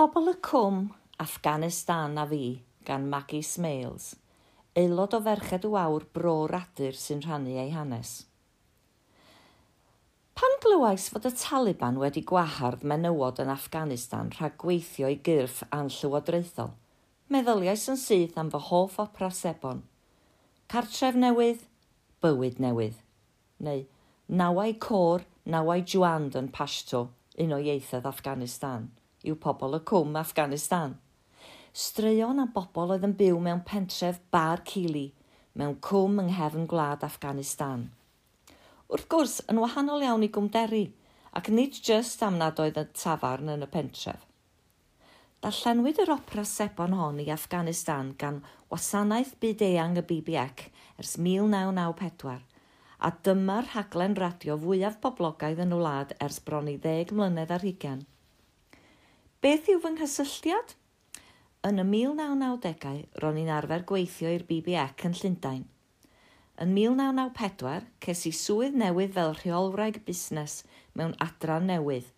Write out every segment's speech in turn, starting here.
Pobl y Cwm, Afghanistan a fi, gan Maggie Smales, aelod o ferched o awr bro radur sy'n rhannu ei hanes. Pan glywais fod y Taliban wedi gwahardd menywod yn Afghanistan rhag gweithio i gyrff anllywodraethol, meddyliais yn syth am fy hoff o prasebon. Cartref newydd, bywyd newydd. Neu nawau cor, nawau jwand yn pashto, un o ieithoedd Afghanistan – yw pobl y cwm Afghanistan. Straeon a bobl oedd yn byw mewn pentref bar Cili, mewn cwm yng nghefn gwlad Afghanistan. Wrth gwrs, yn wahanol iawn i gwmderi, ac nid jyst am nad oedd y tafarn yn y pentref. Darllenwyd yr opera sebon hon i Afghanistan gan Wasanaeth Byd Eang y BBC ers 1994, a dyma'r rhaglen radio fwyaf poblogaidd yn y wlad ers bron i ddeg mlynedd ar hugen. Beth yw fy nghysylltiad? Yn y 1990au, ro'n i'n arfer gweithio i'r BBC yn Llundain. Yn 1994, ces i swydd newydd fel rheolwraig busnes mewn adran newydd.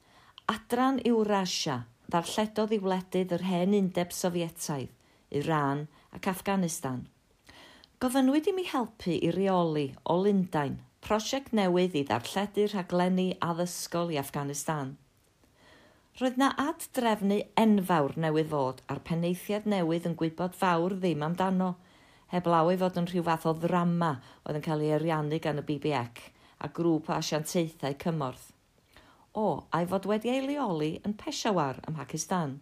Adran Ewrasia, ddarlledodd i wledydd yr hen undeb Sofietaidd, Iran ac Afghanistan. Gofynnwyd i mi helpu i reoli o Lundain, prosiect newydd i ddarlledu rhaglenni addysgol i Afghanistan – Roedd na ad-drefnu enfawr newydd fod a'r penaethiaid newydd yn gwybod fawr ddim amdano, heblaw ei fod yn rhyw fath o ddrama oedd yn cael ei ariannu gan y BBC a grŵp o asiantaethau cymorth. O, a'i fod wedi ei leoli yn Peshawar ym Pakistan.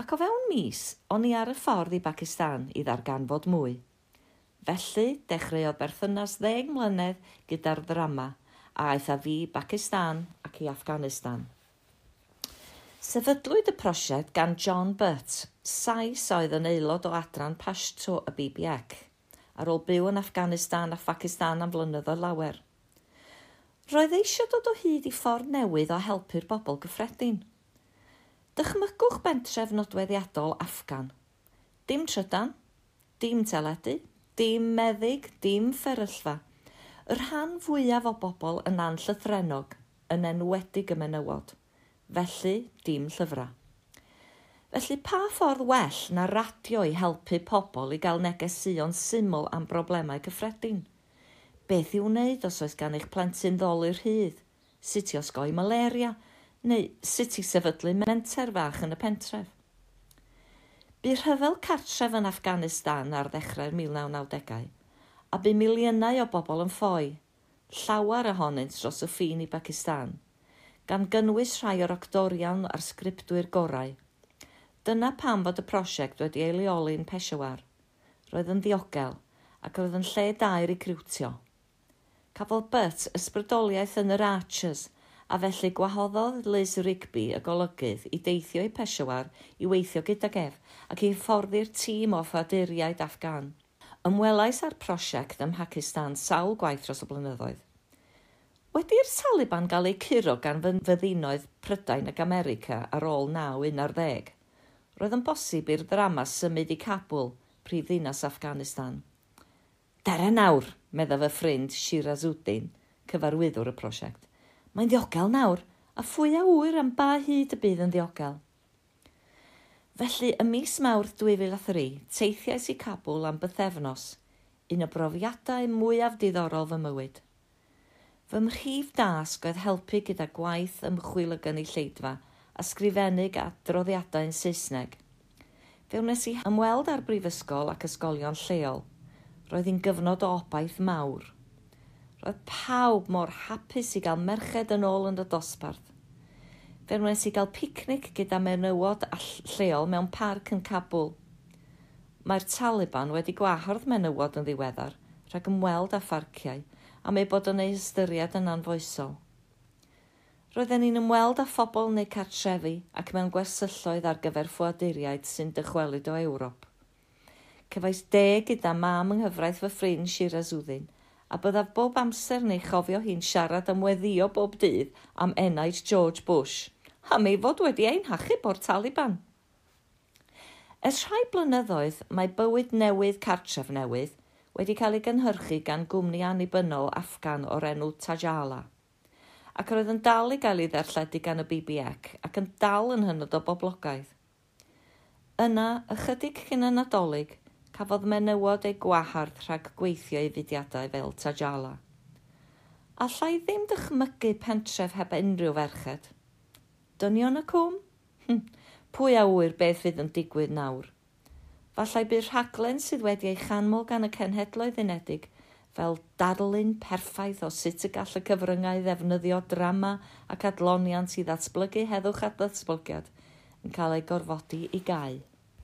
Ac o fewn mis, o'n i ar y ffordd i Pakistan i ddarganfod mwy. Felly, dechreuodd berthynas ddeg mlynedd gyda'r ddrama a aeth a fi Pakistan ac i Afghanistan. Sefydlwyd y prosiect gan John Butt, Sais oedd yn aelod o adran Pashto y BBC, ar ôl byw yn Afghanistan a Pakistan am flynyddoedd lawer. Roedd eisiau dod o hyd i ffordd newydd o helpu'r bobl gyffredin. Dychmygwch bentref nodweddiadol Afgan. Dim trydan, dim teledu, dim meddyg, dim fferyllfa. Y rhan fwyaf o bobl yn anllythrenog, yn enwedig y menywod felly dim llyfrau. Felly pa ffordd well na radio i helpu pobl i gael negesuon syml am broblemau cyffredin? Beth i'w wneud os oes gan eich plentyn ddolur rhydd? Sut i osgoi malaria? Neu sut i sefydlu menter fach yn y pentref? Bu rhyfel cartref yn Afghanistan ar ddechrau'r 1990au, a bu miliynau o bobl yn ffoi, llawer ohonynt dros y ffin i Pakistan – gan gynnwys rhai o'r actorion a'r sgriptwyr gorau. Dyna pam fod y prosiect wedi ei leoli'n Peshawar. Roedd yn ddiogel ac roedd yn lle da i recriwtio. Cafodd Burt ysbrydoliaeth yn yr Archers a felly gwahoddodd Liz Rigby y golygydd i deithio i Peshawar i weithio gyda gef ac i fforddi'r tîm o ffaduriaid Afghan. Ymwelais ar prosiect ym Pakistan sawl gwaith dros y blynyddoedd Wedi'r Taliban gael eu curo gan fyddinoedd Prydain ac America ar ôl 9-11, roedd yn bosib i'r ddrama symud i Cabul, prif ddinas Afghanistan. Dere nawr, meddaf y ffrind Shirazuddin, cyfarwyddwr y prosiect. Mae'n ddiogel nawr, a fwy a wyr am ba hyd y bydd yn ddiogel. Felly, ym mis Mawrth 2003, teithiais i Cabul am bythefnos, un o brofiadau mwyaf diddorol fy mywyd – Fy mhrif dasg oedd helpu gyda gwaith ymchwil y gynulleidfa a sgrifennu yn Saesneg. Fe wnes i ymweld â'r brifysgol ac ysgolion lleol. Roedd hi'n gyfnod o obaith mawr. Roedd pawb mor hapus i gael merched yn ôl yn y dosbarth. Fe wnes i gael picnic gyda menywod lleol mewn parc yn Cabwl. Mae'r Taliban wedi gwahardd menywod yn ddiweddar rhag ymweld â pharciau – am ei bod yn ei ystyried yn anfoesol. Roedden ni'n ymweld â phobl neu cartrefi ac mewn gwersylloedd ar gyfer ffwaduriaid sy'n dychwelyd o Ewrop. Cefais deg gyda mam yng nghyfraith fy ffrind Sir Wddin a byddaf bob amser neu chofio hi'n siarad am weddio bob dydd am enaid George Bush, am ei fod wedi ein hachub o'r Taliban. Ers rhai blynyddoedd mae bywyd newydd cartref newydd – wedi cael ei gynhyrchu gan gwmni annibynnol Afgan o'r enw Tajala. Ac roedd yn dal i gael ei ddarlledu gan y BBC ac yn dal yn hynod o boblogaidd. Yna, ychydig cyn y nadolig, cafodd menywod ei gwahardd rhag gweithio i fudiadau fel Tajala. Allai ddim dychmygu pentref heb unrhyw ferched. Dynion y cwm? Hm, pwy a wyr beth fydd yn digwydd nawr? Falle bydd rhaglen sydd wedi ei chanmol gan y Cenhedloedd Unedig fel darlun perffaith o sut y gall y cyfryngau ddefnyddio drama ac adloniant i ddatblygu heddwch a ddatblygiad yn cael ei gorfodi i gau.